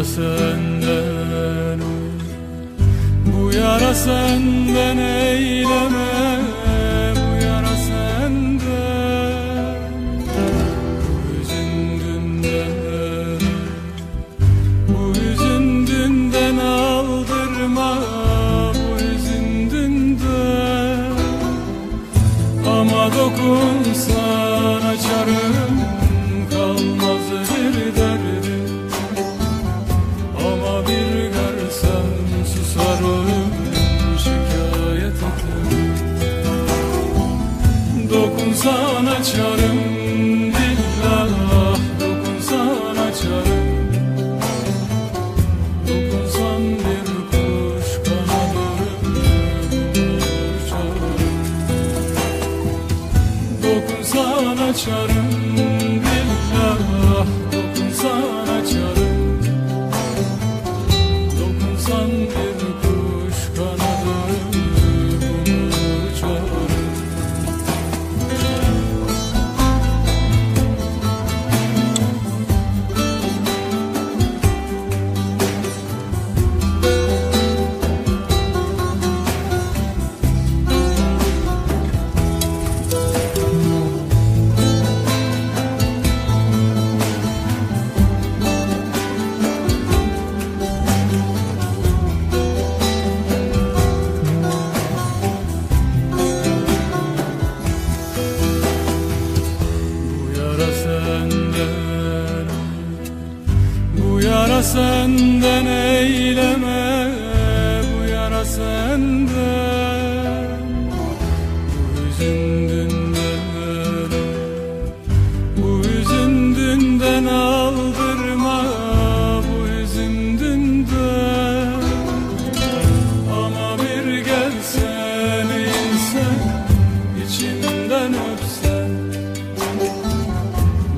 yara senden Bu yara senden eyleme Bu yara senden. Bu hüzün Bu hüzün dünden aldırma Bu üzündünden. Ama dokunsa Dokunsan açarım Billah Dokunsan açarım. Dokunsan bir kuş kanadırım Uçarım Dokunsan açarım billah senden eyleme Bu yara senden Bu hüzün dünden Bu hüzün dünden aldırma Bu hüzün dünden Ama bir gelsen insen içinden öpsen.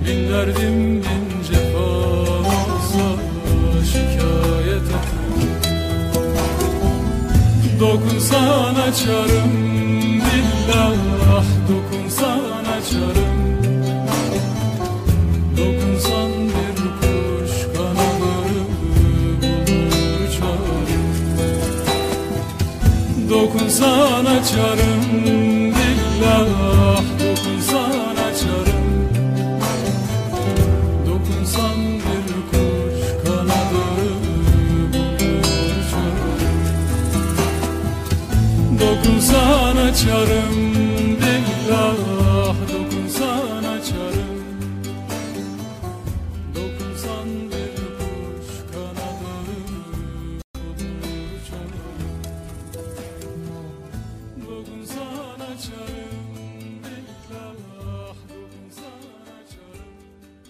Bin derdim Dokunsan açarım billah Dokunsan açarım. Dokunsan bir kuş kanadını bulur uçarım. Dokunsan açarım açarım dillara